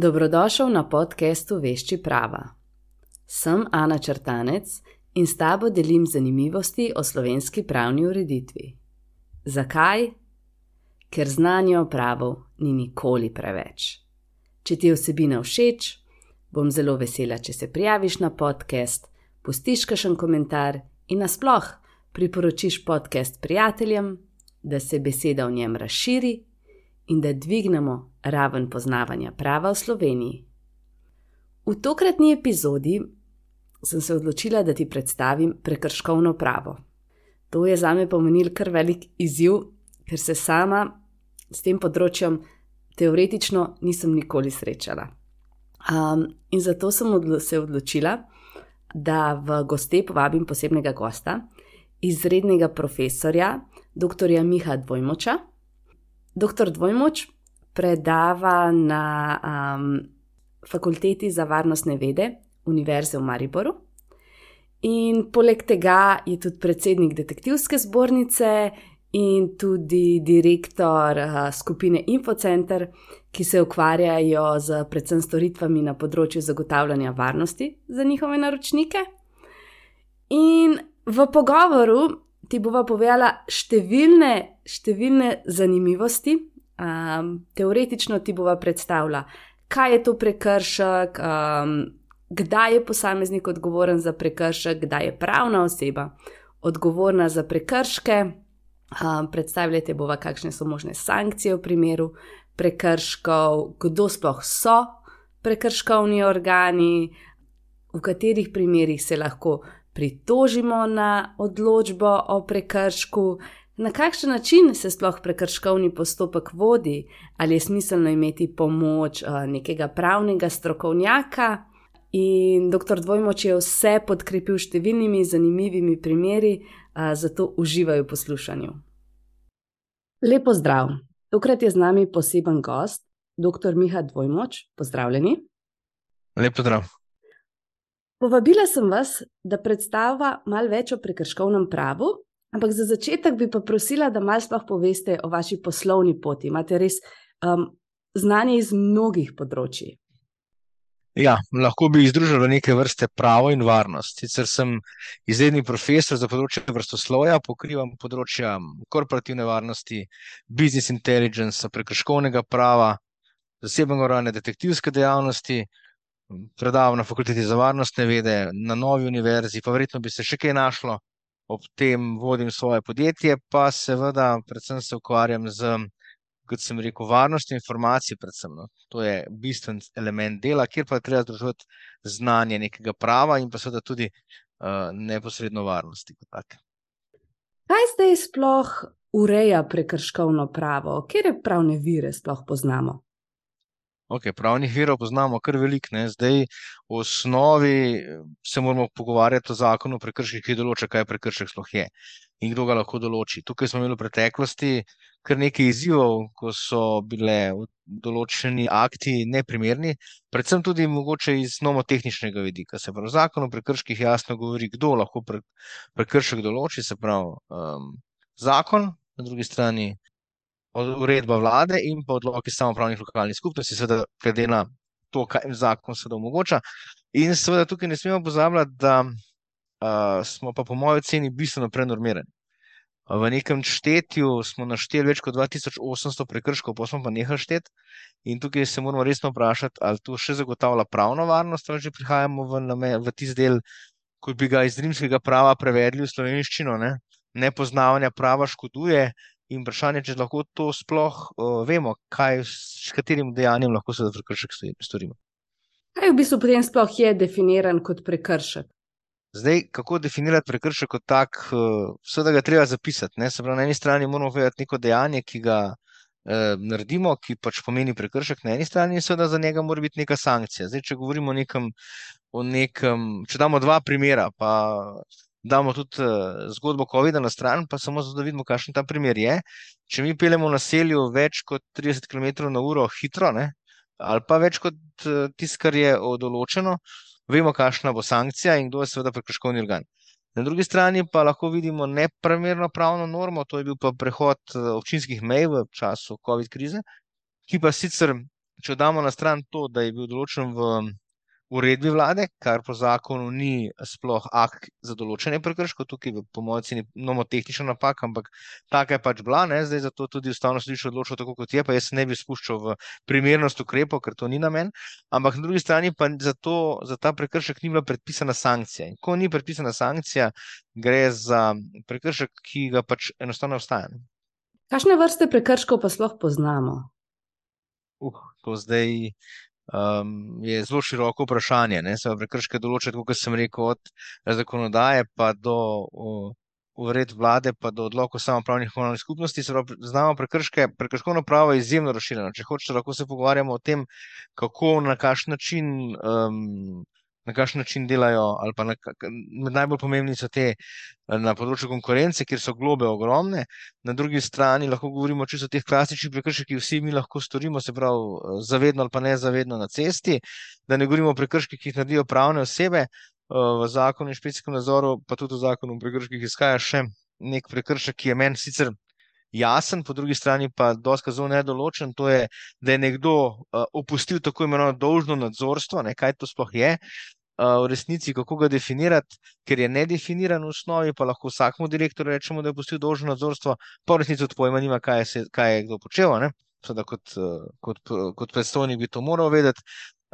Dobrodošel na podkastu Vešči prava. Sem Ana Črtanec in s tabo delim zanimivosti o slovenski pravni ureditvi. Zakaj? Ker znanje o pravu ni nikoli preveč. Če ti je vsebina všeč, bom zelo vesela, če se prijaviš na podcast, pustiš kakšen komentar in nasploh priporočiš podcast prijateljem, da se beseda o njem razširi in da dvignemo raven poznavanja prava v Sloveniji. V tokratni epizodi sem se odločila, da ti predstavim prekrškovno pravo. To je za me pomenil kar velik izziv, ker se sama s tem področjem teoretično nisem nikoli srečala. Um, in zato sem odlo se odločila, da v goste povabim posebnega gosta, izrednega profesorja, dr. Miha Dvojmoča. Dr. Dvojmoč predava na um, fakulteti za varnostne vede Univerze v Mariboru. In poleg tega je tudi predsednik detektivske zbornice in tudi direktor uh, skupine Infocenter, ki se ukvarjajo z predvsem storitvami na področju zagotavljanja varnosti za njihove naročnike. In v pogovoru ti bova povedala številne, številne zanimivosti. Um, teoretično ti bova predstavila, kaj je to prekršek, um, kdaj je posameznik odgovoren za prekršek, kdaj je pravna oseba odgovorna za prekrške. Um, predstavljate bova, kakšne so možne sankcije v primeru prekrškov, kdo sploh so prekrškovni organi, v katerih primerih se lahko pritožimo na odločbo o prekršku, na kakšen način se sploh prekrškovni postopek vodi, ali je smiselno imeti pomoč uh, nekega pravnega strokovnjaka. In dr. Dvojmoč je vse podkrepil številnimi zanimivimi primeri, uh, zato uživajo v poslušanju. Lepo zdrav! Tokrat je z nami poseben gost, dr. Miha Dvojmoč. Pozdravljeni. Lepo zdrav. Povabila sem vas, da predstavlja malo več o prekrškovnem pravu, ampak za začetek bi pa prosila, da malo sploh poveste o vaši poslovni poti. Imate res um, znanje iz mnogih področji. Ja, lahko bi jih združili v neke vrste pravo in varnost. Sicer sem izredni profesor za področje vrstoslovja, pokrivam področja korporativne varnosti, business intelligence, prekrškovnega prava, zasebnega urejanja detektivske dejavnosti predaval na fakulteti za varnostne vede, na novi univerzi, pa verjetno bi se še kaj našlo. Ob tem vodim svoje podjetje, pa seveda, predvsem se ukvarjam z, kot sem rekel, varnostjo informacij. Predvsem, no. To je bistven element dela, kjer pa treba združiti znanje nekega prava in pa seveda tudi uh, neposredno varnosti. Kaj zdaj sploh ureja prekrškovno pravo? Kje pravne vire sploh poznamo? Okay, pravnih virov poznamo kar veliko. Zdaj, v osnovi eh, se moramo pogovarjati o zakonu o prekrških, ki določa, kaj prekršek sploh je in kdo ga lahko določi. Tukaj smo imeli v preteklosti kar nekaj izzivov, ko so bile določeni akti neprimerni, predvsem tudi mogoče iz nomotehničnega vidika. Se pravi, zakon o prekrških jasno govori, kdo lahko prekršek določi, se pravi, um, zakon, na drugi strani uredba vlade in pa odloki samopravnih lokalnih skupnosti, seveda, glede na to, kaj jim zakon seveda omogoča. In seveda tukaj ne smemo pozabljati, da uh, smo pa po mojem oceni bistveno prenormirani. V nekem štetju smo našteli več kot 2800 prekrškov, pa smo pa nehali šteti. In tukaj se moramo resno vprašati, ali to še zagotavlja pravno varnost, ali že prihajamo v, v tisti del, kot bi ga iz rimskega prava prevedli v slovenščino. Ne? Nepoznavanje prava škoduje, In vprašanje, če lahko to sploh uh, vemo, kaj, s katerim dejanjem lahko se prekršek storimo. Kaj v bistvu potem sploh je definiran kot prekršek? Zdaj, kako definirati prekršek kot tak, uh, vse da ga treba zapisati. Ne? Se pravi, na eni strani moramo vedeti neko dejanje, ki ga uh, naredimo, ki pač pomeni prekršek, na eni strani in seveda za njega mora biti neka sankcija. Zdaj, če govorimo o nekem, o nekem če damo dva primera, pa damo tudi uh, zgodbo COVID-a na stran, pa samo zato, da vidimo, kakšen ta primer je. Če mi peljemo v naselju več kot 30 km/h hitro, ne, ali pa več kot uh, tisto, kar je določeno, vemo, kakšna bo sankcija in kdo je seveda prekrškovni organ. Na drugi strani pa lahko vidimo nepramerno pravno normo, to je bil pa prehod eh, občinskih mej v času COVID krize, ki pa sicer če damo na stran to, da je bil določen v uredbi vlade, kar po zakonu ni sploh akt za določene prekrške, tukaj po mojem ceni nomotehnična napaka, ampak taka je pač bila, ne? zdaj zato tudi ustavno sodišče odločilo tako, kot je, pa jaz ne bi spuščal v primernost ukrepov, ker to ni namen, ampak na drugi strani pa za, to, za ta prekršek ni bila predpisana sankcija. In ko ni predpisana sankcija, gre za prekršek, ki ga pač enostavno obstaja. Kakšne vrste prekrškov pa sploh poznamo? Uh, to zdaj um, je zelo široko vprašanje. Se prekrške določa, kot sem rekel, od zakonodaje pa do ured vlade, pa do odlokov samopravnih komunalnih skupnosti. Znamo prekrške, prekrškovno pravo je izjemno razširjeno. Če hočete, lahko se pogovarjamo o tem, kako na kakšen način. Um, na kakšen način delajo, ali pa na, najbolj pomembni so te na področju konkurence, kjer so globe ogromne, na drugi strani lahko govorimo čisto o teh klasičnih prekrških, ki vsi mi lahko storimo, se pravi, zavedno ali pa ne zavedno na cesti, da ne govorimo o prekrških, ki jih naredijo pravne osebe. V zakonu o inšpekcijskem nadzoru, pa tudi v zakonu o prekrških, izhaja še nek prekršek, ki je meni sicer jasen, po drugi strani pa dosti zelo nedoločen. To je, da je nekdo uh, opustil tako imenovano dolžno nadzorstvo, ne, kaj to sploh je. Uh, v resnici, kako ga definirati, ker je nedefiniran v osnovi, pa lahko vsakmu direktorju rečemo, da je pustil dolžno nadzorstvo, pa v resnici od pojma nima, kaj je, se, kaj je kdo počel. Seveda, kot, kot, kot predstavnik bi to moral vedeti.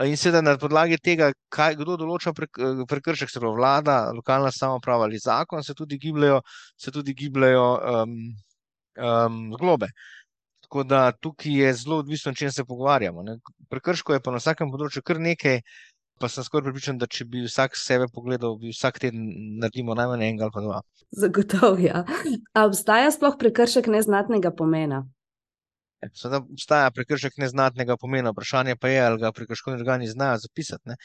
In seveda na podlagi tega, kaj, kdo določa prekršek, se pravi vlada, lokalna samoprava ali zakon, se tudi gibljajo, se tudi gibljajo um, um, globe. Tako da tukaj je zelo odvisno, če se pogovarjamo. Ne. Prekrško je pa na vsakem področju kar nekaj, pa sem skoraj pripričan, da če bi vsak sebe pogledal, bi vsak teden naredil najmanj enega ali pa dva. Zagotovo. Ja. Obstaja sploh prekršek neznatnega pomena? E, seveda obstaja prekršek neznatnega pomena, vprašanje pa je, ali ga prekrškovni organi znajo zapisati.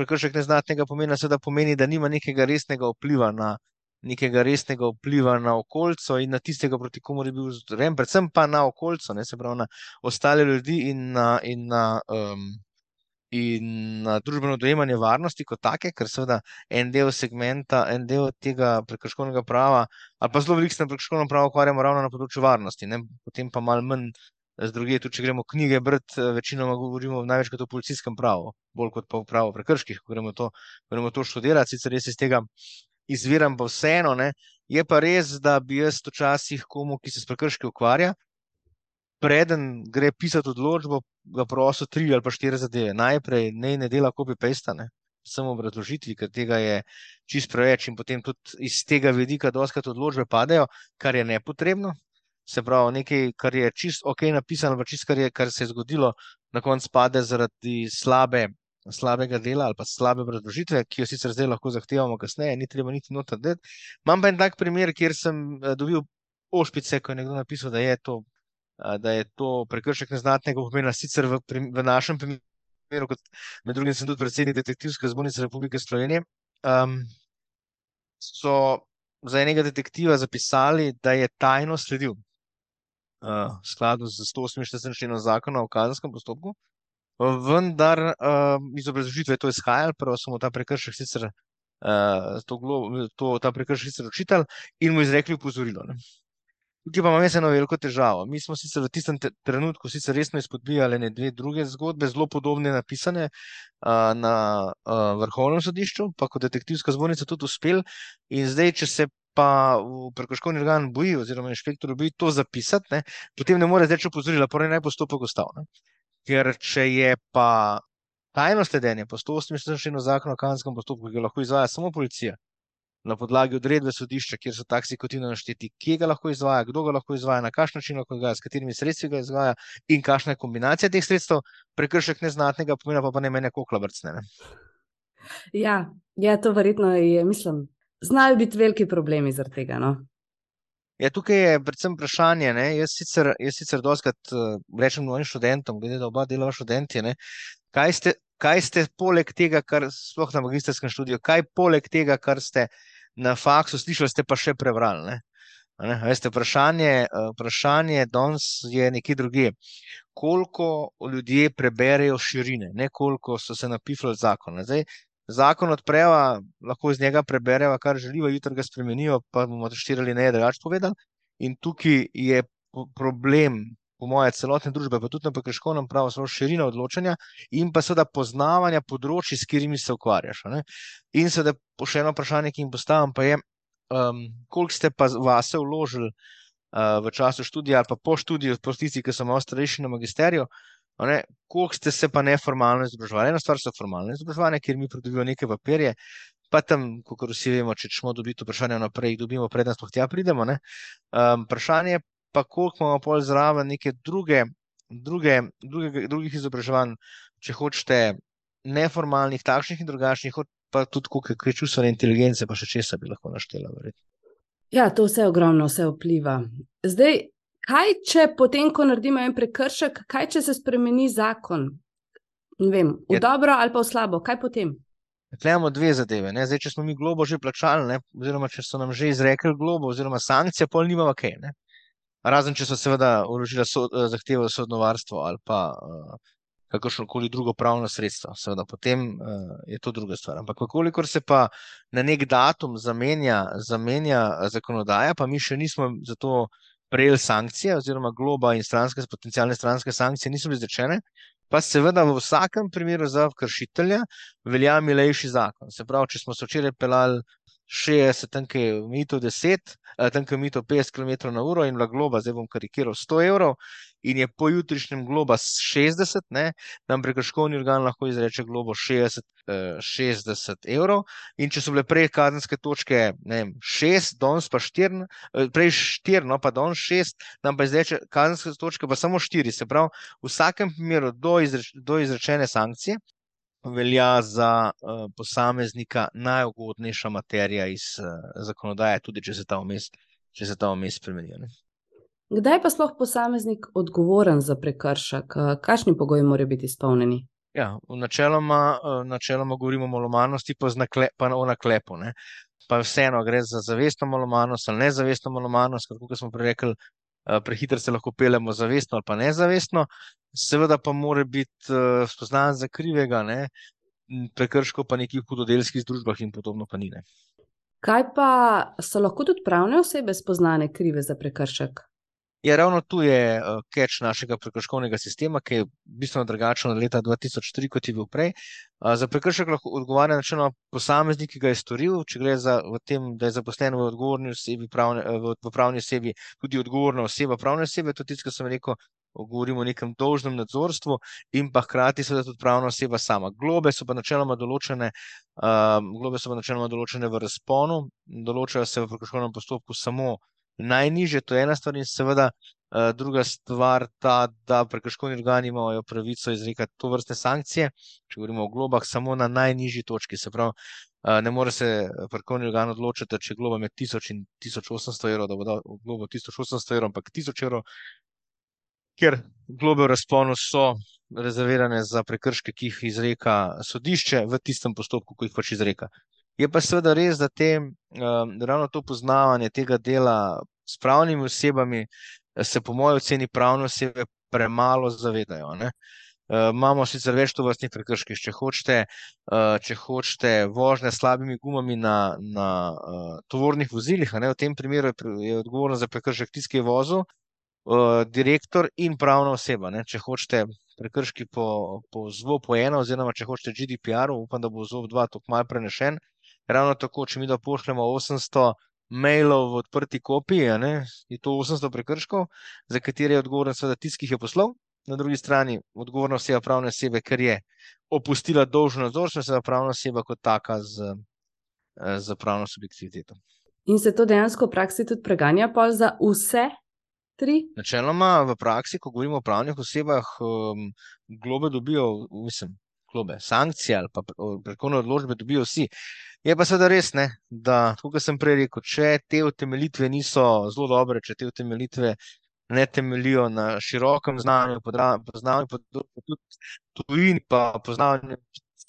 Prekršek neznatnega pomena seveda pomeni, da nima nekega resnega vpliva na, nekega resnega vpliva na okolje in na tistega, proti komu je bil zdrojen, predvsem pa na okolje, se pravi na ostale ljudi in na, in na um, in na družbeno dojemanje varnosti kot take, ker seveda en del segmenta, en del tega prekrškovnega prava, ali pa zelo veliko se na prekrškovnem pravu ukvarjamo ravno na področju varnosti, ne? potem pa malo manj z druge, tudi če gremo knjige brati, večinoma govorimo največkrat o policijskem pravu, bolj kot pa o pravu prekrških, ko gremo to, gremo to študirati, sicer res iz tega izviram pa vseeno, ne? je pa res, da bi jaz včasih komu, ki se s prekrški ukvarja, preden gre pisati odločbo, ga prosil tri ali pa štiri zadeve. Najprej ne, ne dela copy-paste, samo obrazložitvi, ker tega je čist preveč in potem tudi iz tega vidika doskrat odločbe padejo, kar je nepotrebno. Se pravi, nekaj, kar je čist ok napisano, pa čist, kar, je, kar se je zgodilo, na koncu pade zaradi slabe, slabega dela ali pa slabe obrazložitve, ki jo sicer zdaj lahko zahtevamo kasneje, ni treba niti nota deti. Imam pa en tak primer, kjer sem eh, dobil ošpice, ko je nekdo napisal, da je to da je to prekršek neznatnega pomena, sicer v, v našem primeru, kot med drugim sem tudi predsednik detektivske zbornice Republike Slovenije, um, so za enega detektiva zapisali, da je tajno sledil uh, v skladu z 148. členom zakona o kazenskem postopku, vendar uh, iz obrazložitve je to izhajalo, prvo smo ta prekršek sicer. Uh, to, to, ta prekršek sicer učitelj in mu izrekli upozorilo. Ne. Tukaj pa imamo eno veliko težavo. Mi smo sicer v tistem trenutku sicer resno izpodbijali ne dve druge zgodbe, zelo podobne napisane uh, na uh, vrhovnem sodišču, pa kot detektivska zbornica tudi uspel. In zdaj, če se pa prekrškovni organ boji, oziroma inšpektor boji to zapisati, ne, potem ne more zdaj opozorila, pa naj postopek ostane. Ker če je pa tajno sledenje po 180. zakonu o kazenskem postopku, ki ga lahko izvaja samo policija, na podlagi odredbe sodišča, kjer so taksi kotina našteti, kje ga lahko izvaja, kdo ga lahko izvaja, na kakšen način lahko izvaja, s katerimi sredstvi ga izvaja in kakšna je kombinacija teh sredstev, prekršek neznatnega pomena pa, pa ne mene kokla vrcne. Ne? Ja, ja, to verjetno je, mislim, znajo biti veliki problemi zaradi tega. No? Ja, tukaj je predvsem vprašanje. Ne? Jaz sicer, sicer doskrat uh, rečem mojim študentom, glede da oba delava študenti, ne? kaj ste. Kaj ste poleg tega, kar sploh na magistrskem študiju, kaj poleg tega, kar ste na faksu slišali, ste pa še prebrali. Ne? Ne? Veste, vprašanje, eh, vprašanje danes je nekje druge. Koliko ljudje preberejo širine, ne koliko so se napifali zakon. Zdaj, zakon odpreva, lahko iz njega preberejo, kar želijo, jutri ga spremenijo, pa bomo to štirili ne, drugače povedali. In tukaj je problem po moje, celotne družbe, pa tudi na prekrškovnem pravu, zelo širina odločanja in pa seveda poznavanja področji, s katerimi se ukvarjaš. In seveda, še eno vprašanje, ki jim postavim, pa je, um, koliko ste pa vase vložili uh, v času študija ali pa po študiju, tisti, ki so malo starejši na magisteriju. Koliko ste se pa neformalno izobraževali? Ena stvar so formalne izobraževanja, kjer mi pridobimo neke papirje, pa tam, kot vsi vemo, če smo dobiti vprašanje naprej, jih dobimo, predtem smo tja pridemo. Um, vprašanje pa koliko imamo pol zraven neke druge, druge, druge, drugih izobraževanj, če hočete, neformalnih, takšnih in drugačnih, pa tudi koliko je čustvene inteligence, pa še česa bi lahko naštela. Verjetno. Ja, to vse ogromno vse vpliva. Zdaj, kaj če potem, ko naredimo en prekršek, kaj če se spremeni zakon? Vem, v je, ja. dobro ali pa v slabo, kaj potem? Imamo dve zadeve. Zdaj, če smo mi globo že plačali, ne? oziroma če so nam že izrekli globo, oziroma sankcije, pol nimamo kaj. Okay, Razen, če so seveda uložili so, eh, zahtevo za sodno varstvo ali pa uh, kakršno koli drugo pravno sredstvo, seveda potem uh, je to druga stvar. Ampak, kolikor se pa na nek datum zamenja, zamenja zakonodaja, pa mi še nismo za to prejeli sankcije, oziroma globa in stranske, potencijalne stranske sankcije niso bile izrečene, pa seveda v vsakem primeru za kršitelja velja milejši zakon. Se pravi, če smo se včeraj pelali 60, tam je mito 10, tam je mito 50 km na uro in bila globa, zdaj bom karikiral 100 evrov, in je po jutrišnjem globa 60, ne, nam prekrškovni organ lahko izreče globo 60, 60 eh, evrov. In če so bile prej kazenske točke vem, 6, danes pa 4, eh, prej 4, no pa danes 6, nam pa izreče kazenske točke pa samo 4. Se pravi, v vsakem primeru do, izreč, do izrečene sankcije velja za uh, posameznika najugodnejša materija iz uh, zakonodaje, tudi če se ta vmes, če se ta vmes spremenijo. Kdaj pa sploh posameznik odgovoren za prekršek? Eh, kakšni pogoji morajo biti izpolnjeni? Ja, načeloma, načeloma govorimo o malomarnosti, pa, nakle, pa o naklepu. Ne. Pa vseeno gre za zavestno malomarnost ali nezavestno malomarnost, kot smo prej rekli, prehitro se lahko pelemo zavestno ali pa nezavestno, seveda pa mora biti spoznan za krivega, ne? prekrško pa nekih hudodelskih družbah in podobno pa ni. Ne? Kaj pa so lahko tudi pravne osebe spoznane krive za prekršek? Ja, ravno tu je uh, catch našega prekrškovnega sistema, ki je bistveno drugačen od leta 2003, kot je bil prej. Uh, za prekršek lahko odgovarja načeloma posameznik, ki ga je storil, če gre za tem, da je zaposlen v odgovorni osebi, pravne, v, v pravni osebi, tudi odgovorna oseba pravne osebe, to tisto, kar sem rekel. Govorimo o nekem dolžnem nadzorstvu, in pa hkrati seveda tudi pravna oseba sama. Globe so pa načeloma določene, um, globe so pa načeloma določene v razponu, določajo se v prekrškovnem postopku samo najniže, to je ena stvar, in seveda uh, druga stvar ta, da prekrškovni organi imajo pravico izrekati to vrste sankcije, če govorimo o globah, samo na najnižji točki. Se pravi, uh, ne more se prekrškovni organ odločiti, če globa med 1000 in 1800 evrov, da bo dal globo 1800 evrov, ampak 1000 evrov, ker globe v razponu so. Rezervirane za prekrške, ki jih izreka sodišče v tistem postopku, ko jih pač izreka. Je pa seveda res, da te, um, ravno to poznavanje tega dela s pravnimi osebami, se po mojem oceni pravne osebe premalo zavedajo. Ne? Uh, imamo sicer več to vrstnih prekrških, če hočete, uh, če hočete vožnje s slabimi gumami na, na uh, tovornih vozilih, ne? v tem primeru je, je odgovoren za prekršek tisti, ki je vozil, uh, direktor in pravna oseba. Ne? Če hočete prekrški po, po ZVO po eno, oziroma če hočete GDPR, upam, da bo ZVO 2 tako mal prenešen, ravno tako, če mi da pošljemo 800 mailov v odprti kopiji, je to 800 prekrškov, za katere je odgovoren seveda tisti, ki jih je poslal, na drugi strani odgovorna oseba pravne osebe, ker je opustila dolžno nadzor, seveda pravna oseba kot taka z, z pravno subjektiviteto. In se to dejansko v praksi tudi preganja pol za vse? Tri? Načeloma v praksi, ko govorimo o pravnih osebah, um, globe dobijo, mislim, globe, sankcije ali pa prekovne odločbe dobijo vsi. Je pa seveda res, ne, da, kot sem prej rekel, če te utemeljitve niso zelo dobre, če te utemeljitve ne temelijo na širokem znanju, poznavanju področja, tudi tujin, pa poznavanju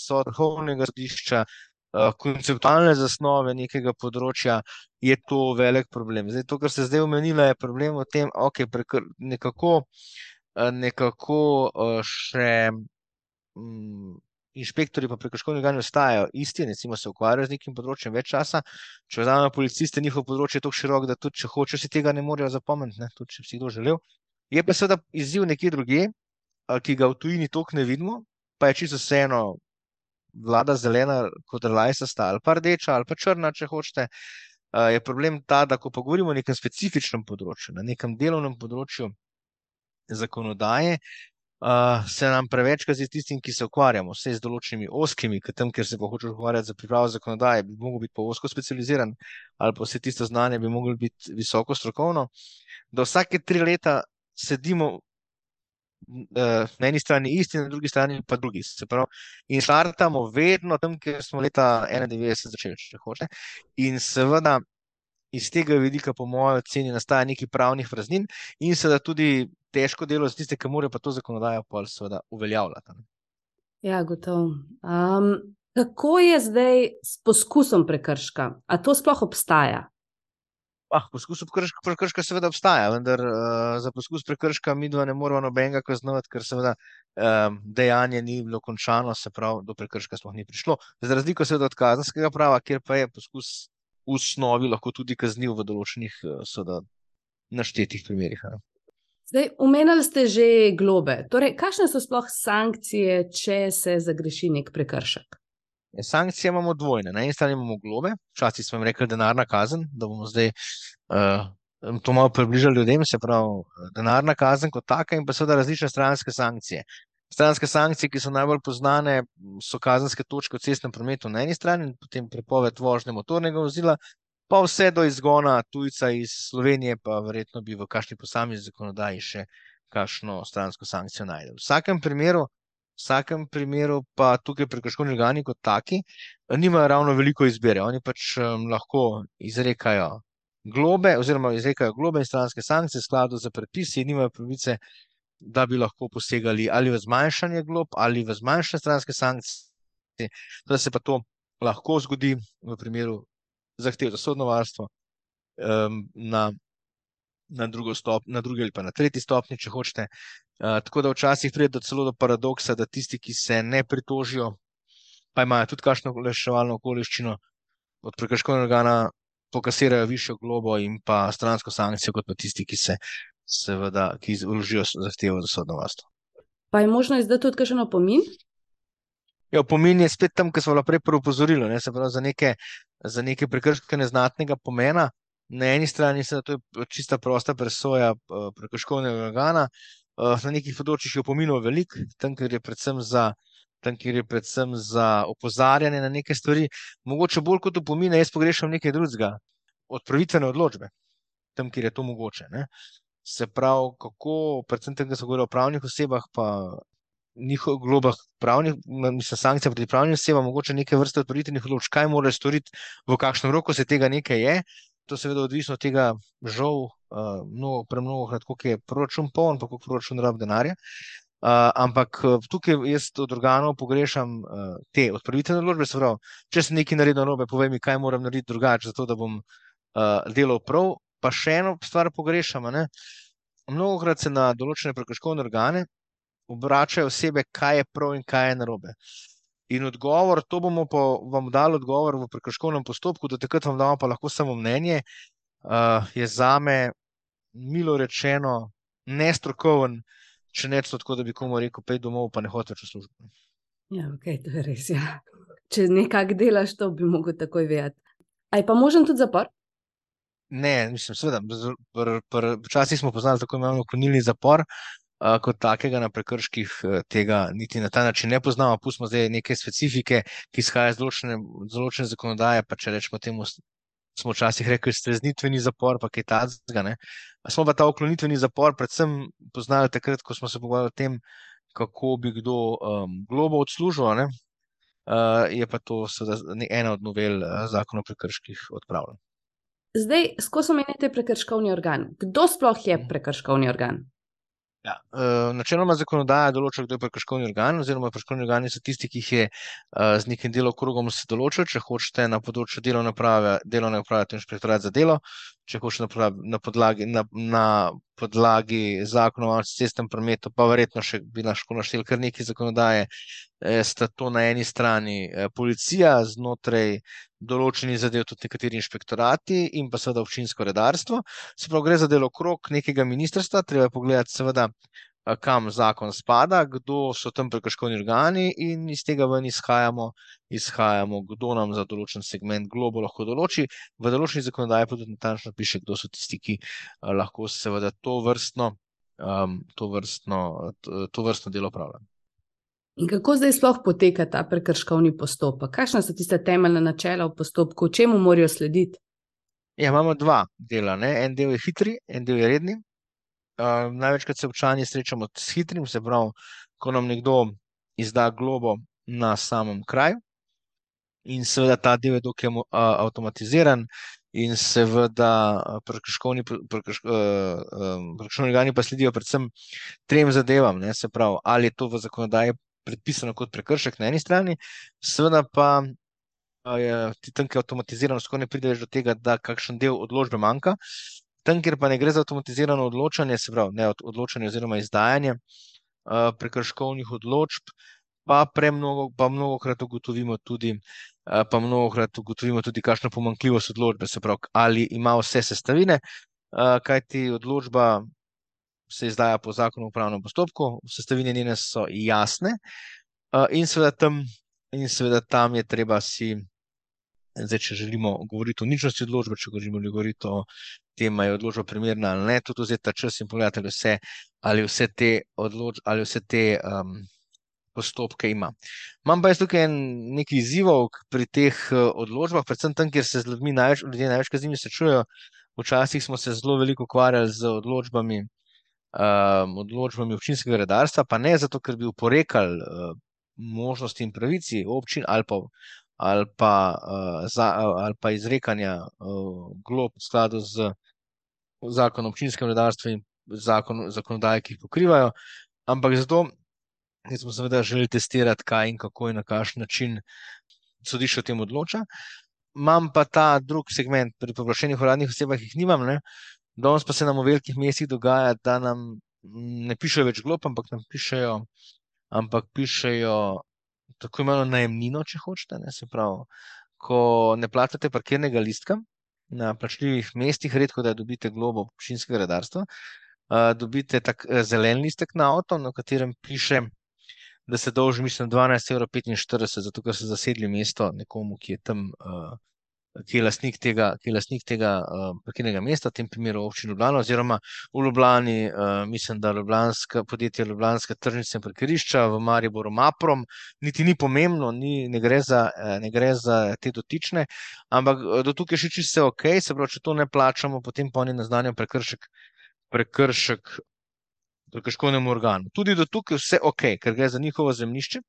vrhovnega sodišča, uh, konceptualne zasnove nekega področja, je to velik problem. Zdaj, to, kar se zdaj omenila, je problem v tem, da okay, nekako, uh, nekako uh, še. Um, inšpektori pa prekrškovni organi ostajajo isti, recimo se ukvarjajo z nekim področjem več časa. Če vzamemo policiste, njihov področje je tako širok, da tudi če hočejo, si tega ne morejo zapomniti, ne? tudi če si kdo želel. Je pa seveda izziv nekje druge, ki ga v tujini toliko ne vidimo, pa je čisto vseeno, vlada zelena, kot rajsa sta ali pa rdeča ali pa črna, če hočete. Je problem ta, da ko pa govorimo o nekem specifičnem področju, na nekem delovnem področju zakonodaje, se nam prevečkrat zdi tistim, ki se ukvarjamo vse z določenimi oskimi, ker tam, kjer se pa hočeš ukvarjati za pripravo zakonodaje, bi mogel biti pa osko specializiran ali pa vse tisto znanje bi moglo biti visoko strokovno, da vsake tri leta sedimo na eni strani isti, na drugi strani pa drugi. Se pravi, in štartamo vedno tam, kjer smo leta 91 začeli, če hoče. In seveda iz tega vidika, po mojem nastaja nekaj pravnih praznin in seveda tudi težko delo za tiste, ki morajo pa to zakonodajo pa seveda uveljavljati. Ja, gotovo. Um, kako je zdaj s poskusom prekrška? A to sploh obstaja? Ah, poskus prekrška seveda obstaja, vendar uh, za poskus prekrška mi dva ne moramo nobenega kaznovati, ker seveda um, dejanje ni bilo končano, se pravi, do prekrška sploh ni prišlo. Za razliko seveda od kazenskega prava, kjer pa je poskus v osnovi lahko tudi kazniv v določenih uh, seveda naštetih primerih. Ne. Zdaj, umenili ste že globe. Torej, kakšne so sploh sankcije, če se zagreši nek prekršek? Ja, sankcije imamo dvojne. Na eni strani imamo globe, včasih smo jim rekli denarna kazen, da bomo zdaj uh, to malo približali ljudem, se pravi denarna kazen kot taka in pa seveda različne stranske sankcije. Stranske sankcije, ki so najbolj poznane, so kazenske točke v cestnem prometu na eni strani in potem prepoved vožnje motornega vozila, pa vse do izgona tujca iz Slovenije, pa verjetno bi v kakšni posamezni zakonodaji še kakšno stransko sankcijo najdel. V vsakem primeru vsakem primeru pa tukaj prekrškovni organi kot taki nimajo ravno veliko izbire. Oni pač um, lahko izrekajo globe oziroma izrekajo globe in stranske sankcije v skladu z predpisi nimajo pravice, da bi lahko posegali ali v zmanjšanje glob ali v zmanjšanje stranske sankcije. Da se pa to lahko zgodi v primeru zahtev za sodno varstvo um, na na, stop, na drugi ali pa na tretji stopni, če hočete. Uh, tako da včasih pride do celo do paradoksa, da tisti, ki se ne pritožijo, pa imajo tudi kakšno reševalno okoliščino od prekrškovnega organa, pokasirajo višjo globo in pa stransko sankcijo, kot pa tisti, ki se seveda, ki vložijo zahtevo za sodno varstvo. Pa je možno izdati tudi kakšen opomin? Ja, opomin je spet tam, kar smo prej upozorili, ne, se pravi za neke, za neke prekrške neznatnega pomena, na eni strani se to je čista prosta presoja uh, prekrškovnega organa, uh, na nekih področjih je opominov velik, tam, kjer je predvsem za. Tam, kjer je predvsem za opozarjanje na neke stvari, mogoče bolj kot upomine, jaz pogrešam nekaj drugega, odpravitvene odločbe, tam, kjer je to mogoče. Ne? Se pravi, kako, predvsem tam, kjer se govori o pravnih osebah, pa njihovih globah, pravnih, mislim, sankcije proti pravnim osebam, mogoče neke vrste odpravitvenih odločb, kaj morajo storiti, v kakšnem roku se tega nekaj je, to seveda odvisno od tega, žal, uh, mnogo, premnogo krat, koliko je proračun poln, pa koliko proračun rab denarja. Uh, ampak tukaj jaz od organov pogrešam uh, te odpravitvene odločbe. Se pravi, če se nekaj naredi narobe, povej mi, kaj moram narediti drugače, zato da bom uh, delal prav. Pa še eno stvar pogrešam. Mnogo krat se na določene prekrškovne organe obračajo osebe, kaj je prav in kaj je narobe. In odgovor, to bomo pa vam dali odgovor v prekrškovnem postopku, da takrat vam damo pa lahko samo mnenje, uh, je za me, milo rečeno, nestrokoven, če ne tako, da bi komu rekel, pej domov, pa ne hoče več v službo. Ja, ok, to je res. Ja. Če nekaj delaš, to bi mogel takoj vedeti. Aj pa možen tudi zapor? Ne, mislim, seveda. Včasih smo poznali tako imenovano konilni zapor, kot takega na prekrških tega niti na ta način ne poznamo. Pustimo zdaj neke specifike, ki izhajajo iz določene, določene zakonodaje, pa če rečemo temu, smo včasih rekli streznitveni zapor, pa kaj tazga. Smo pa ta oklonitveni zapor predvsem poznali takrat, ko smo se pogovarjali o tem, kako bi kdo um, globo odslužil, uh, je pa to ena od novel uh, zakona o prekrških odpravljena. Zdaj, skozi omenjate prekrškovni organ. Kdo sploh je mhm. prekrškovni organ? Ja, uh, načeloma zakonodaja določa, kdo je prekrškovni organ, oziroma prekrškovni organi so tisti, ki jih je uh, z nekim delokrogom se določil, če hočete na področju delovne prave, delovne prave, to je inšpektorat za delo, če hočeš na, na podlagi, na, na podlagi zakona o cestnem prometu, pa verjetno še bi lahko naštel kar nekaj zakonodaje, eh, sta to na eni strani eh, policija znotraj določenih zadev, tudi nekateri inšpektorati in pa seveda občinsko redarstvo. Se pravi, gre za delo okrog nekega ministrstva, treba je pogledati seveda, kam zakon spada, kdo so tam prekrškovni organi, in iz tega ven izhajamo, izhajamo, kdo nam za določen segment globo lahko določi. V določeni zakonodaji pa tudi natančno piše, kdo so tisti, ki lahko seveda to vrstno, um, to vrstno, to, to vrstno delo upravljajo. In kako zdaj sploh poteka ta prekrškovni postopek? Kakšna so tiste temeljne načela v postopku, čemu morajo slediti? Ja, imamo dva dela. Ne? En del je hitri, en del je redni. Uh, največkrat se občani srečamo s hitrim, se pravi, ko nam nekdo izda globo na samem kraju. In seveda ta del je dokaj uh, avtomatiziran, in seveda prekrškovni prekrško, uh, organi pa sledijo predvsem trem zadevam. Ne? Se pravi, ali je to v zakonodaji predpisano kot prekršek na eni strani, seveda pa. Je tam, ki je avtomatiziran, skoraj ne pride več do tega, da kakšen del odločbe manjka. Tam, kjer pa ne gre za avtomatizirano odločanje, se pravi, ne odločanje oziroma izdajanje uh, prekrškovnih odločb, pa premnogo, pa mnogokrat ugotovimo tudi, uh, pa mnogokrat ugotovimo tudi, kakšna pomankljivost odločbe, se pravi, ali ima vse sestavine, uh, kaj ti odločba se izdaja po zakonu o upravnem postopku, sestavine njene so jasne uh, in seveda tam, in seveda tam je treba si. Zdaj, če želimo govoriti o ničnosti odločbe, če želimo govoriti o tem, ali je odločba primerna ali ne, tudi vzeti ta čas in pogledati, ali vse, ali vse te, odloč, ali vse te um, postopke ima. Imam pa jaz tukaj nekaj izzivov pri teh uh, odločbah, predvsem tam, kjer se z ljudmi največ, ljudje največkrat z njimi srečujejo. Včasih smo se zelo veliko ukvarjali z odločbami, um, odločbami občinskega redarstva, pa ne zato, ker bi uporekali uh, možnosti in pravici občin ali pa ali pa, uh, za, ali pa izrekanja uh, glob v skladu z zakonom o občinskem redarstvu in zakon, zakonodaje, ki jih pokrivajo. Ampak zato smo seveda želeli testirati, kaj in kako in na kakšen način sodišče o tem odloča. Imam pa ta drug segment pri povlašenih uradnih osebah, ki jih nimam. Ne? Danes pa se nam v velikih mestih dogaja, da nam ne pišejo več glob, ampak nam pišejo, ampak pišejo tako imenovano najemnino, če hočete. Ne, se pravi, ko ne plačate parkirnega listka na plačljivih mestih, redko da dobite globo občinskega redarstva, uh, dobite tak uh, zelen listek na avto, na katerem piše, da se dolži, mislim, 12,45 evra, zato ker so zasedli mesto nekomu, ki je tam. Uh, ki je lastnik tega, ki je lastnik tega uh, parkirnega mesta, v tem primeru občina Ljubljana, oziroma v Ljubljani, uh, mislim, da Ljubljanska podjetja Ljubljanska tržnica in parkirišča v Mariboru Maprom, niti ni pomembno, ni, ne, gre za, ne gre za te dotične, ampak do tukaj še čisto ok, se pravi, če to ne plačamo, potem pa oni naznanjajo prekršek, prekršek prekrškovnemu organu. Tudi do tukaj vse ok, ker gre za njihovo zemljišče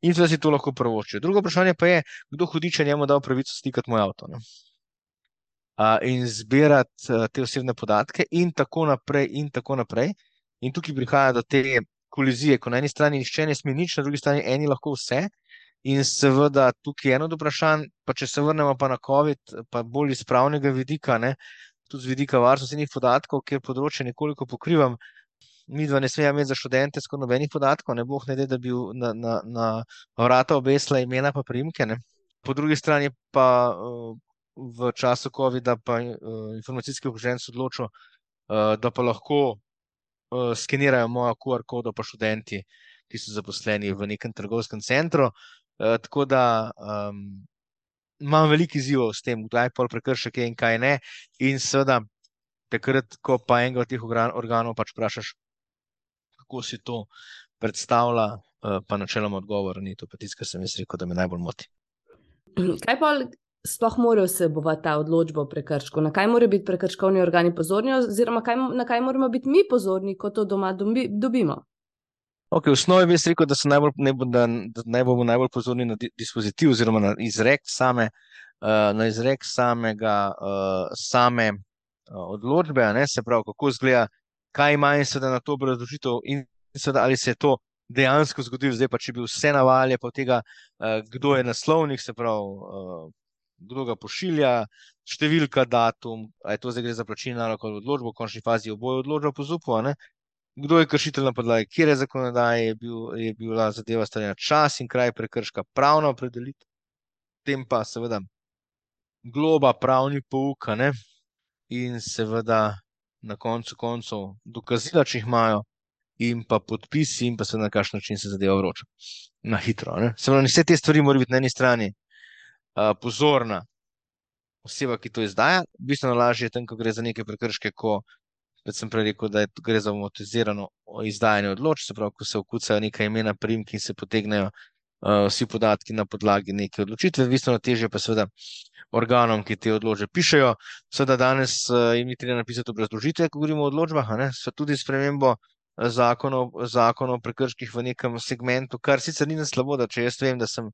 in da si to lahko prvočijo. Drugo vprašanje pa je, kdo hudiče njemu dal pravico stikati moj avto. Uh, in zbirati uh, te osebne podatke, in tako naprej, in tako naprej. In tukaj prihaja do te kolizije, ko na eni strani nišče ne sme nič, na drugi strani eni lahko vse. In seveda tukaj je eno od vprašanj, pa če se vrnemo pa na COVID, pa bolj iz pravnega vidika, ne, tudi z vidika varstva osebnih podatkov, ker področje nekoliko pokrivam, uh, mi dva ne smemo imeti za študente skoraj nobenih podatkov, ne boh ne da, da bi na, na, na vrata obesla imena pa primke. Ne. Po drugi strani pa uh, v času COVID-a pa uh, informacijski okruženc odločil, uh, da pa lahko uh, skenirajo mojo QR kodo pa študenti, ki so zaposleni v nekem trgovskem centru. Uh, tako da um, imam veliko izzivov s tem, kdaj pol prekršek je in kaj ne. In seveda, takrat, ko pa enega od teh organov pač vprašaš, kako si to predstavlja, eh, pa načeloma odgovor ni to, pa tisto, kar sem jaz rekel, da me najbolj moti. Kaj pa sploh mora vsebovati ta odločba o prekršku? Na kaj morajo biti prekrškovni organi pozorni, oziroma kaj, na kaj moramo biti mi pozorni, ko to doma dobi, dobimo? Okay, v osnovi bi rekel, da, najbolj, ne bo, da, da naj bomo najbolj pozorni na dispozitiv, oziroma na izrek, same, uh, na izrek samega, uh, same uh, odločbe, ne, se pravi, kako izgleda kaj ima in seveda na to obrazložitev, in seveda ali se je to dejansko zgodilo, zdaj pa če bi vse navalje po tega, uh, kdo je naslovnik, se pravi, uh, kdo ga pošilja, številka, datum, ali je to zdaj gre za plačilno ali odločbo, v končni fazi oboje odločbo po ZUP-u, kdo je kršitelj na podlagi, kje je zakonodaje, je, bil, je bila zadeva starjena čas in kraj prekrška pravno opredeliti, tem pa seveda globa, pravni pouk, ne? in seveda na koncu koncev dokazila, če jih imajo, in pa podpisi, in pa seveda na kakšen način se zadeva vroča. Na hitro. Ne? Se pravi, vse te stvari morajo biti na eni strani uh, pozorna. Oseba, ki to izdaja, bistveno lažje je tam, ko gre za neke prekrške, ko sem prej rekel, da je, gre za avtomatizirano izdajanje odločb, se pravi, ko se okucajo neka imena, primki in se potegnejo vsi podatki na podlagi neke odločitve, bistveno teže pa seveda organom, ki te odločbe pišejo. Seveda danes uh, jim ni treba napisati obrazložitve, ko govorimo o odločbah, so tudi spremembo zakonov, zakonov o prekrških v nekem segmentu, kar sicer ni na slabo, da če jaz vem, da sem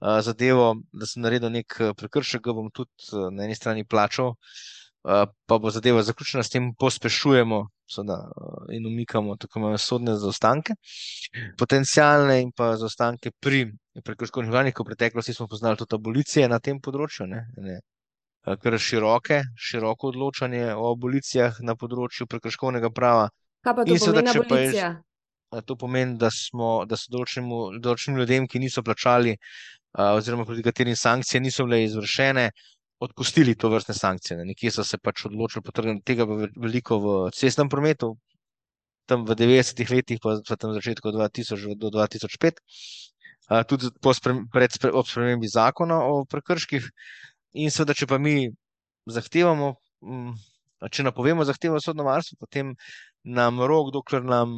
zadevo, da sem naredil nek prekršek, ga bom tudi na eni strani plačal. Pa bo zadeva zaključena, s tem pospešujemo seveda, in umikamo tako imenovane sodne zaostanke, potencijalne in pa zaostanke pri prekrškovnih organih, ko v preteklosti smo poznali tudi abolicije na tem področju, ne, ne, kar široke, široko odločanje o abolicijah na področju prekrškovnega prava. Kaj pa to seveda, pomeni abolicija? To pomeni, da, smo, da so določenim ljudem, ki niso plačali, oziroma proti katerim sankcije niso bile izvršene, odpustili to vrstne sankcije. Nekje so se pač odločili, potrebno tega veliko v cestnem prometu, tam v 90-ih letih, pa v tem začetku 2000 do 2005, tudi po sprem, pred, ob spremembi zakona o prekrških. In seveda, če pa mi zahtevamo, če napovemo zahtevo sodno varstvo, potem nam rok, dokler nam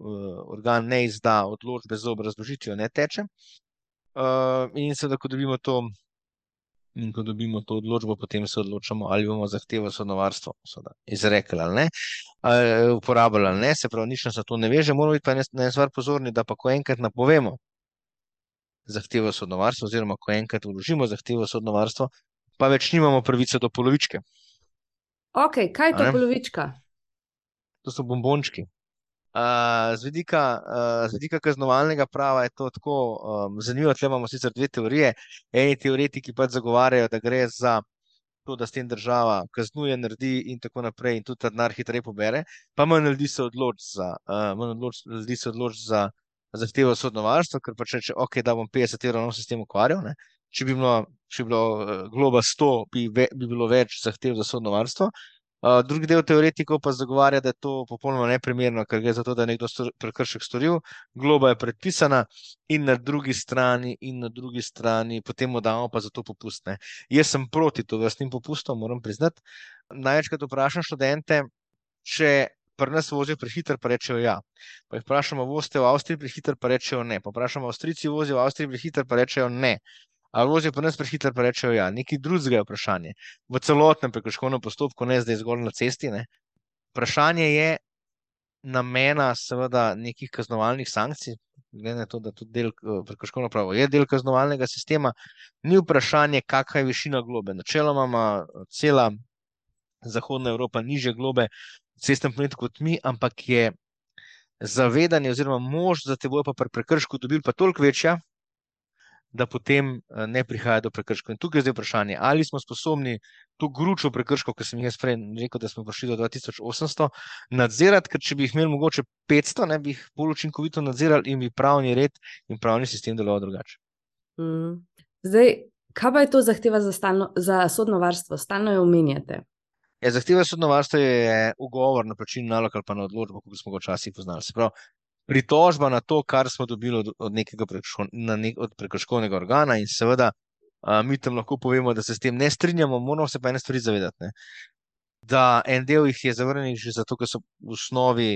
organ ne izda odločbe z obrazložitvijo, ne teče. In seveda, ko dobimo to In ko dobimo to odločbo, potem se odločamo, ali bomo zahtevo sodnovarstvo izrekli ali ne, ali uporabljali ali ne. Se pravi, nič nas to ne veže, moramo biti pa na eno stvar pozorni, da pa ko enkrat napovemo zahtevo sodnovarstva, oziroma ko enkrat vložimo zahtevo sodnovarstva, pa več nimamo pravice do polovičke. Ok, kaj je to polovička? To so bombončki z, vidika, uh, z vidika kaznovalnega prava je to tako um, zanimivo. Tukaj imamo sicer dve teorije. Eni teoretiki pač zagovarjajo, da gre za to, da s tem država kaznuje, naredi in tako naprej, in tudi ta denar hitreje pobere, pa manj ljudi se odloči za, uh, odloč za zahtevo sodno varstvo, ker pač reče, ok, da bom 50 evrov, no se s tem ukvarjal. Ne? Če bi bilo, če bi bilo globa 100, bi, ve, bi bilo več zahtev za sodno varstvo. Uh, drugi del teoretikov pa zagovarja, da je to popolnoma neprimerno, ker gre za to, da je nekdo stor, prekršek storil, globa je predpisana in na drugi strani, in na drugi strani potem mu damo pa za to popustne. Jaz sem proti to vrstnim popustom, moram priznati. Največkrat vprašam študente, če pri nas vozijo prehiter, pa rečejo ja. Pa jih vprašamo, vozite v Avstriji prehiter, pa rečejo ne. Pa vprašamo, Avstrijci vozijo v Avstriji prehiter, pa rečejo ne. Vozijo pa nas prehiter, pa rečejo, ja, nekaj drugega je vprašanje. V celotnem prekrškovnem postopku, ne zdaj zgolj na cesti. Ne. Vprašanje je namena, seveda, nekih kaznovalnih sankcij, glede na to, da tudi del eh, prekrškovno pravo je del kaznovalnega sistema, ni vprašanje, kakšna je višina globe. Načeloma ima cela Zahodna Evropa niže globe v cestnem prometu kot mi, ampak je zavedanje oziroma možnost, da te bojo pa pri prekršku dobili pa toliko večja, da potem eh, ne prihaja do prekrškov. In tukaj je zdaj vprašanje, ali smo sposobni to gručo prekrškov, ki sem jih prej rekel, da smo prišli do 2800, nadzirati, ker če bi jih imeli mogoče 500, ne bi jih bolj učinkovito nadzirali in bi pravni red in pravni sistem deloval drugače. Mm. Zdaj, kaj pa je to zahteva za, stalno, za sodno varstvo? Stalno jo omenjate. Ja, zahteva sodno varstvo je ugovor na plačilni nalog ali pa na odločbo, kot smo ga včasih poznali. Se pravi, pritožba na to, kar smo dobili od, od nekega prekrško, nek, prekrškovnega organa, in seveda a, mi tam lahko povemo, da se s tem ne strinjamo, moramo se pa ene stvari zavedati. Ne? Da en del jih je zavrnjen, že zato, ker so v osnovi,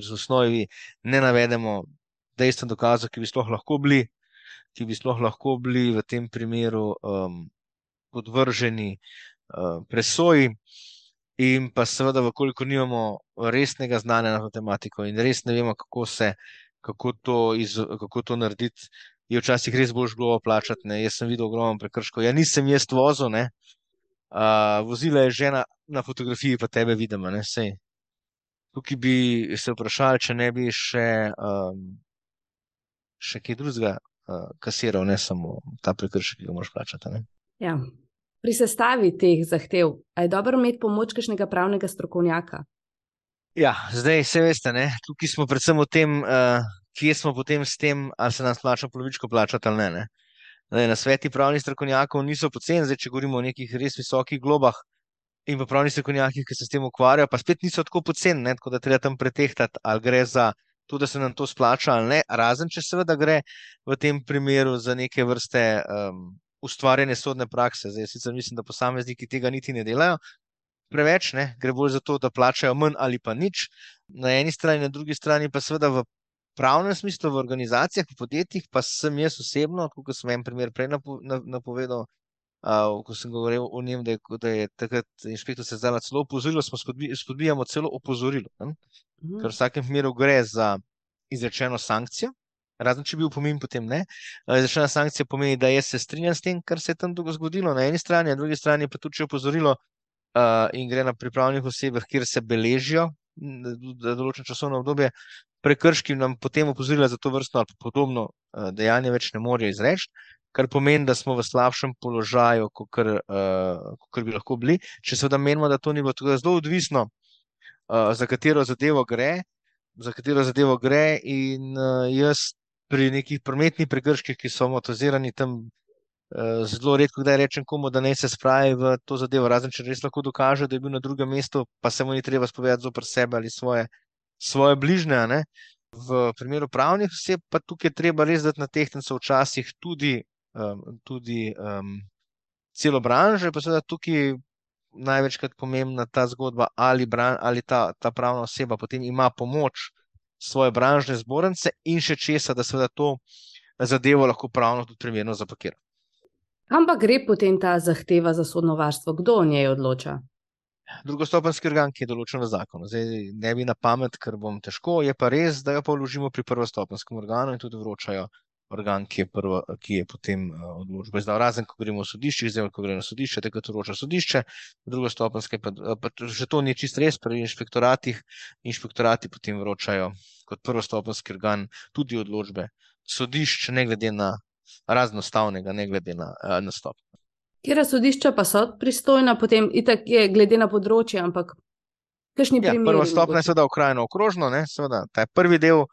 v osnovi ne navedemo dejstva dokazov, ki bi sploh lahko bili, ki bi sploh lahko bili v tem primeru um, podvrženi uh, presoji. In pa seveda, koliko nimamo resnega znanja na to tematiko in res ne vemo, kako, se, kako, to, iz, kako to narediti, je včasih res bolj žglobo plačati. Ne. Jaz sem videl ogromno prekrškov. Ja, nisem jaz vozil, ne. Uh, vozila je žena na fotografiji, pa tebe vidim. Tukaj bi se vprašali, če ne bi še, um, še kaj drugega uh, kasiral, ne samo ta prekršek, ki ga moraš plačati. Ne. Ja. Pri sestavi teh zahtev je dobro imeti pomoč kakšnega pravnega strokovnjaka. Ja, zdaj se veste, ne? tukaj smo predvsem v tem, uh, kje smo potem s tem, ali se nam splača polovičko plačati ali ne. ne? Zdaj, na sveti pravnih strokovnjakov niso poceni, zdaj, če govorimo o nekih res visokih globah in pa pravnih strokovnjakih, ki se s tem ukvarjajo, pa spet niso tako poceni, tako da treba tam pretehtati, ali gre za to, da se nam to splača ali ne, razen če seveda gre v tem primeru za neke vrste um, ustvarjene sodne prakse. Zdaj, sicer mislim, da posamezniki tega niti ne delajo. Preveč ne, gre bolj za to, da plačajo manj ali pa nič. Na eni strani, na drugi strani pa seveda v pravnem smislu, v organizacijah, v podjetjih, pa sem jaz osebno, kot sem en primer prej napovedal, uh, ko sem govoril o njem, da je, da je takrat inšpektor se zdaj celo opozoril, smo spodbijamo celo opozorilo. Mhm. Ker v vsakem primeru gre za izrečeno sankcijo, razen če bi bil pomen, potem ne. Izrečena sankcija pomeni, da jaz se strinjam s tem, kar se je tam zgodilo na eni strani, na drugi strani pa tudi opozorilo uh, in gre na pripravljenih osebah, kjer se beležijo za določeno časovno obdobje. Prekrški nam potem opozorila za to vrstno ali podobno uh, dejanje več ne morejo izreči, kar pomeni, da smo v slabšem položaju, kot uh, bi lahko bili. Če seveda menimo, da to ni bilo tako zelo odvisno, uh, za katero zadevo gre, za katero zadevo gre, in uh, jaz pri nekih prometnih prekrških, ki so motorizirani tam, uh, zelo redko kdaj rečem komu, da ne se spravi v to zadevo, razen če res lahko dokaže, da je bil na drugem mestu, pa se mu ni treba spovedati zopr sebe ali svoje, svoje bližnje. V primeru pravnih oseb pa tukaj treba res dati na tehtnico včasih tudi, um, tudi um, celo branžo, pa seveda tukaj največkrat pomembna ta zgodba, ali, bran, ali ta, ta pravna oseba potem ima pomoč svoje branžne zbornice in še česa, da seveda to zadevo lahko pravno tudi primerno zapakira. Kam pa gre potem ta zahteva za sodno varstvo? Kdo o njej odloča? Drugostopenski organ, ki je določen v zakonu. Zdaj ne bi na pamet, ker bom težko, je pa res, da jo pa vložimo pri prvostopenskem organu in tudi vročajo organ, ki je, prvo, ki je potem uh, odločbo izdal. Razen, ko gremo v sodišče, zdaj, ko gremo na sodišče, takrat odloča sodišče, drugo stopenske, pa, pa že to ni čist res, pri inšpektoratih, inšpektorati potem vročajo kot prvostopenski organ tudi odločbe sodišče, ne glede na raznostavnega, ne glede na uh, nastop. Kjer sodišča pa so pristojna, potem itak je glede na področje, ampak kakšni ja, primeri? Prvo stopnje je seveda okrajno okrožno, ne, seveda, ta je prvi del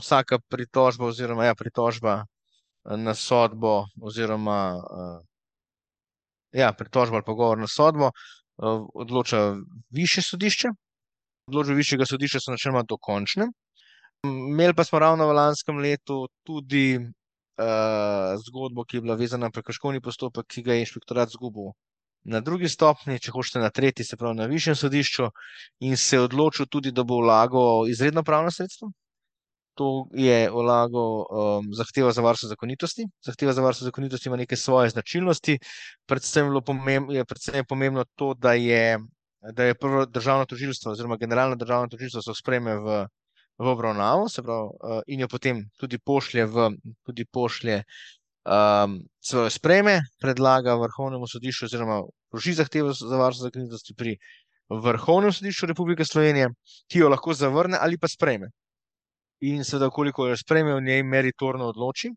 vsaka pritožba, oziroma ja, pritožba eh, na sodbo, oziroma uh, ja, pritožba ali pogovor na sodbo, uh, odloča više sodišče. Odločbe višjega sodišča so načeloma dokončne. Imeli pa smo ravno v lanskem letu tudi uh, zgodbo, ki je bila vezana na prekrškovni postopek, ki ga je inšpektorat zgubil na drugi stopni, če hočete na tretji, se pravi na višjem sodišču, in se je odločil tudi, da bo vlagal izredno pravno sredstvo, to je vlago um, zahteva za varstvo zakonitosti. Zahteva za varstvo zakonitosti ima neke svoje značilnosti. Predvsem, pomemb, je, predvsem je pomembno to, da je, da je prvo državno tožilstvo oziroma generalno državno tožilstvo se spreme v, v obravnavo pravi, uh, in jo potem tudi pošlje v tudi pošlje. Um, svoje spreme predlaga vrhovnemu sodišču, oziroma vloži zahtevo za varstvo zakonitosti pri vrhovnem sodišču Republike Slovenije, ki jo lahko zavrne ali pa spreme in seveda, koliko jo sprejme, v njej meritorno odloči.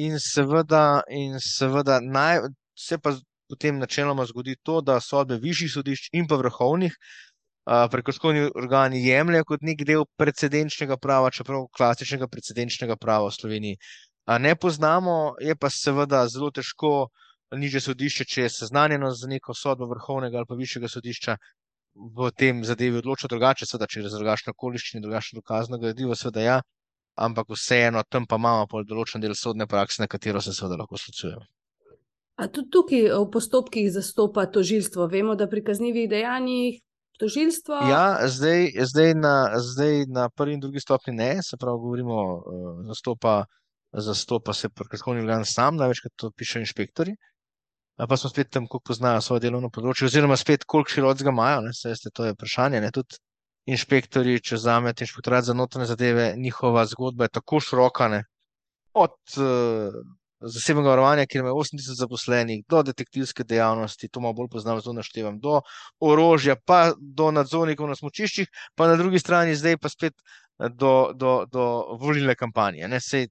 In seveda, in seveda naj, se pa potem načeloma zgodi to, da sodbe višjih sodišč in pa vrhovnih prekrškovni organi jemljajo kot nek del precedenčnega prava, čeprav klasičnega precedenčnega prava v Sloveniji. A ne poznamo, je pa seveda zelo težko niže sodišče, če je seznanjeno z neko sodbo vrhovnega ali pa višjega sodišča, v tem zadevi odloča drugače, seveda, če je drugačna okoliščina, drugačno dokazno gradivo, seveda ja, ampak vseeno tam pa imamo pol določen del sodne prakse, na katero se seveda lahko slučujemo. A tudi tukaj v postopkih zastopa tožilstvo? Vemo, da pri kaznjivih dejanjih tožilstvo. Ja, zdaj, zdaj, na, zdaj na prvi in drugi stopni ne, se pravi, govorimo, uh, zastopa, zastopa se prekrškovni organ sam, največkrat to piše inšpektori pa smo spet tam, kako poznajo svoje delovno področje, oziroma spet, koliko širokega imajo, ne, veste, to je vprašanje. Ne, tudi inšpektori, če vzamete inšpektorat za notranje zadeve, njihova zgodba je tako široka, ne, od uh, zasebnega varovanja, kjer ima 80 zaposlenih, do detektivske dejavnosti, to malo bolj poznam, zelo naštevam, do orožja, pa do nadzornikov na smočiščih, pa na drugi strani zdaj pa spet do, do, do volilne kampanje. Ne, sej,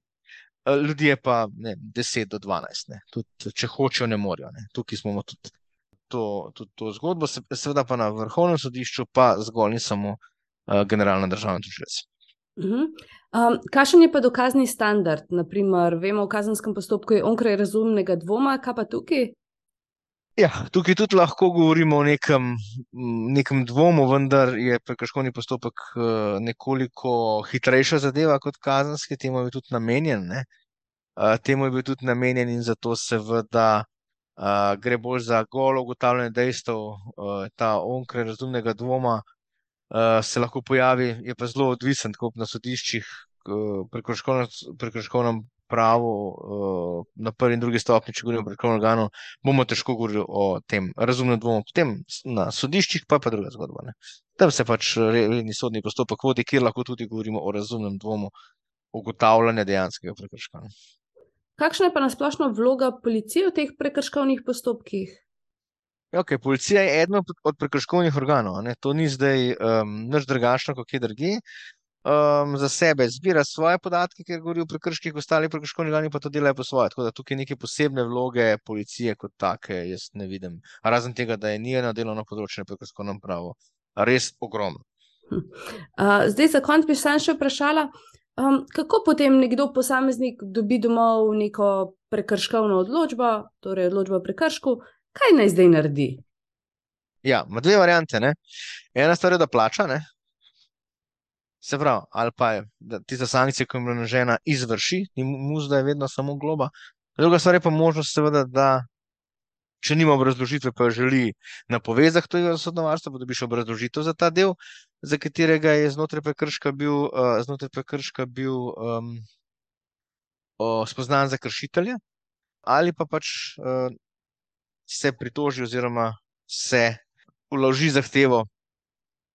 ljudje pa ne, 10 do 12, ne. Tudi, če hočejo, ne morejo. Ne. Tukaj smo tudi to, tudi to zgodbo, seveda pa na vrhovnem sodišču, pa zgolj in samo uh, generalna državna tožilec. Uh -huh. um, kakšen je pa dokazni standard? Naprimer, vemo, v kazenskem postopku je onkraj razumnega dvoma, kaj pa tukaj? Ja, tukaj tudi lahko govorimo o nekem, nekem dvomu, vendar je prekrškovni postopek uh, nekoliko hitrejša zadeva kot kazenski, temu je tudi namenjen. Ne? Uh, temu je bil tudi namenjen in zato seveda uh, gre bolj za golo ugotavljanje dejstev, ta onkraj razumnega dvoma se lahko pojavi, je pa zelo odvisen, tako na sodiščih, uh, prekrškovnem pravu, uh, na prvi in drugi stopni, če govorimo o prekrškovnem organu, bomo težko govorili o tem razumnem dvomu, potem na sodiščih pa je pa druga zgodba. Ne. Tam se pač redni sodni postopek vodi, kjer lahko tudi govorimo o razumnem dvomu ugotavljanja dejanskega prekrška. Kakšna je pa nasplošno vloga policije v teh prekrškovnih postopkih? Ja, okay, policija je eden od prekrškovnih organov. Ne? To ni zdaj um, nič drugačno, kot je drugi. Um, za sebe zbira svoje podatke, ker govori o prekrških, ostali prekrškovni organi pa to delajo po svoje. Tako da tukaj neke posebne vloge policije kot take jaz ne vidim. Razen tega, da je njeno delovno področje na prekrškovnem pravu res ogromno. Uh, zdaj, za konec bi se še vprašala, Um, kako potem nekdo, posameznik, dobi domov neko prekrškovno odločbo, torej odločbo o prekršku, kaj naj zdaj naredi? Ja, ima dve variante. Ne? Ena stvar je, da plača, ne? Se pravi, ali pa da tista sankcija, ki je žena, izvrši in mu zdaj je vedno samo globa. Druga stvar je pa možnost, seveda, da če nima obrazložitve, pa želi napovedati, to je sodno varstvo, da dobiš obrazložitev za ta del, za katerega je znotraj prekrška bil, uh, znotraj prekrška bil um, spoznan za kršitelja, ali pa pač uh, se pritoži oziroma se uloži zahtevo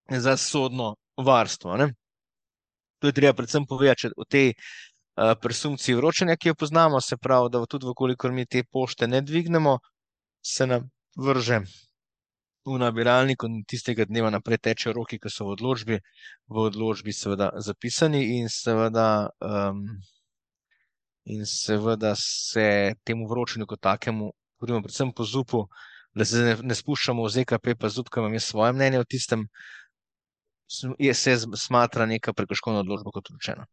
za sodno varstvo. Ne? To je treba predvsem povedati o tej uh, presumpciji vročanja, ki jo poznamo, se pravi, da tudi, koliko mi te pošte ne dvignemo, se nam vrže v nabiralnik in tistega dneva naprej teče roki, ki so v odločbi, v odločbi seveda zapisani in seveda, um, in seveda se temu vročenju kot takemu, govorimo predvsem po zupu, da se ne, ne spuščamo v ZKP, pa zup, ki je svoje mnenje o tistem, je se smatra neka prekrškovna odločba kot vročena.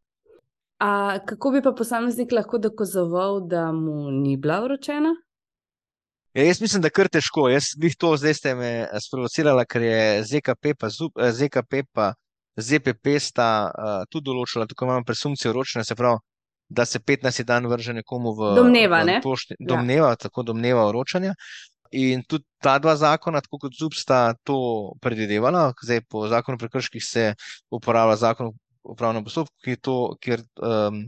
A kako bi pa posameznik lahko dokazoval, da mu ni bila vročena? Ja, jaz mislim, da je kar težko. Jaz bi to zdaj ste me eh, sprovocirali, ker je ZKP pa, ZUP, eh, ZKP pa ZPP sta uh, tudi določila, tako imamo presumpcijo ročne, se pravi, da se 15 dan vrže nekomu v domneva. V pošti, ja. domneva, ja. tako domneva vročanja. In tudi ta dva zakona, tako kot ZUP, sta to predvidevala. Zdaj po zakonu prekrških se uporablja zakon o upravnem postopku, ki to, kjer, um,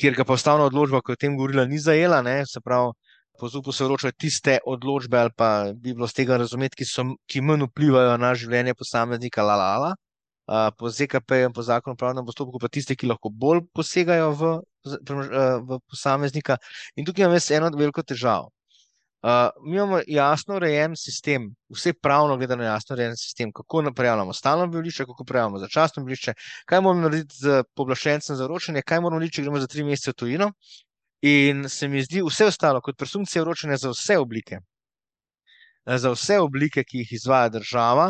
kjer ga pa ustavna odločba, ki je o tem govorila, ni zajela. Ne, se pravi, po ZUP-u se vročajo tiste odločbe, ali pa bi bilo z tega razumeti, ki, so, ki manj vplivajo na življenje posameznika, la la la. Uh, po ZKP in po zakonu o pravnem postopku, pa tiste, ki lahko bolj posegajo v, v posameznika. In tukaj imamo eno veliko težavo. Uh, mi imamo jasno urejen sistem, vse pravno gledano, jasno urejen sistem, kako prijavljamo stalno bivališče, kako prijavljamo začasno bivališče, kaj moramo narediti z poblaščencem za ročenje, kaj moramo narediti, če gremo za tri mesece v tujino. In se mi zdi vse ostalo kot presumpcija vročanja za vse oblike, za vse oblike, ki jih izvaja država,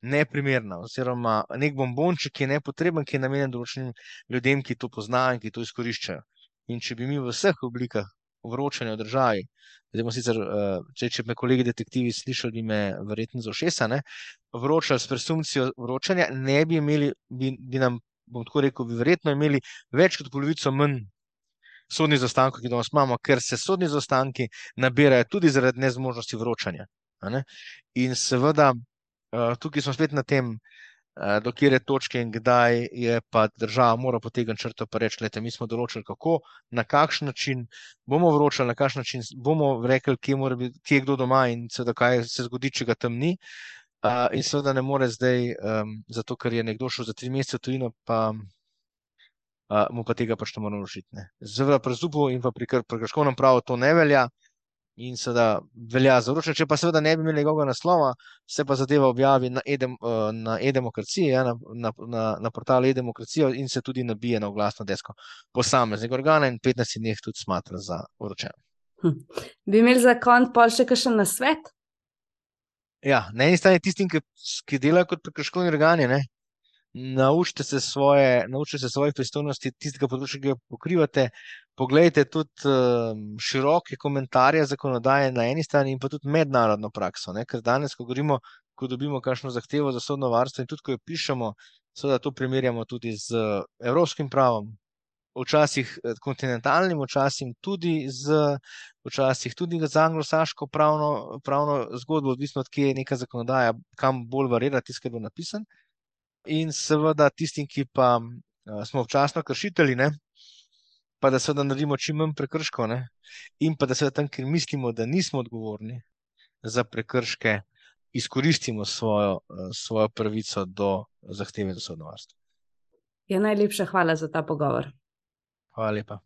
neprimerna, oziroma nek bombonček, ki je nepotreben, ki je namenjen določenim ljudem, ki to poznajo in ki to izkoriščajo. In če bi mi v vseh oblikah vročanja v državi, zdaj sicer, če, če me kolegi detektivi slišali, me verjetno za ošesa, ne, vročali s presumpcijo vročanja, ne bi imeli, bi, bi nam, bom tako rekel, bi verjetno imeli več kot polovico manj sodnih zastankov, ki danes imamo, ker se sodni zastanki nabirajo tudi zaradi nezmožnosti vročanja. In seveda, eh, tukaj smo spet na tem, eh, do kjer je točke in kdaj je pa država mora potegniti črto pa reči, gledajte, mi smo določili, kako, na kakšen način bomo vročali, na kakšen način bomo rekli, kje, biti, kje je kdo doma in seveda, kaj se zgodi, če ga tam ni. Uh, in seveda ne more zdaj, um, zato ker je nekdo šel za tri mesece v tujino, pa mu pa tega pač ne moramo rešiti. Zdaj, pri ZUP-u in pri prekrškovnem pravu to ne velja. In seveda velja za vroče. Če pa seveda ne bi imeli njegovega naslova, se pa zadeva objavi na, edem, na e-demokraciji, ja, na, na, na, na portalu e-demokracije in se tudi nabije na oglasno desko posameznega organa in 15 dni tudi smatra za vročeno. Hm. Bi imeli za konc pol še kakšen nasvet? Ja, na eni strani tistim, ki, ki delajo kot prekrškovni organi, ne, naučite se, svoje, naučite se svojih pristojnosti, tistega področja, ki ga pokrivate. Poglejte tudi um, široke komentarje zakonodaje na eni strani in pa tudi mednarodno prakso. Ne? Ker danes, ko govorimo, ko dobimo kakšno zahtevo za sodno varstvo in tudi, ko jo pišemo, seveda to primerjamo tudi z evropskim pravom. Včasih eh, kontinentalnim, včasih tudi z, včasih tudi z anglosaško pravno, pravno zgodbo, odvisno od kje je neka zakonodaja, kam bolj varira tisto, kar bo napisano in seveda tistim, ki pa uh, smo občasno kršitelji, ne, pa da seveda naredimo čim manj prekrškov, ne, in pa da seveda tam, kjer mislimo, da nismo odgovorni za prekrške, izkoristimo svojo, uh, svojo pravico do zahteve za sodno varstvo. Ja, najlepša hvala za ta pogovor. Hvala lepa.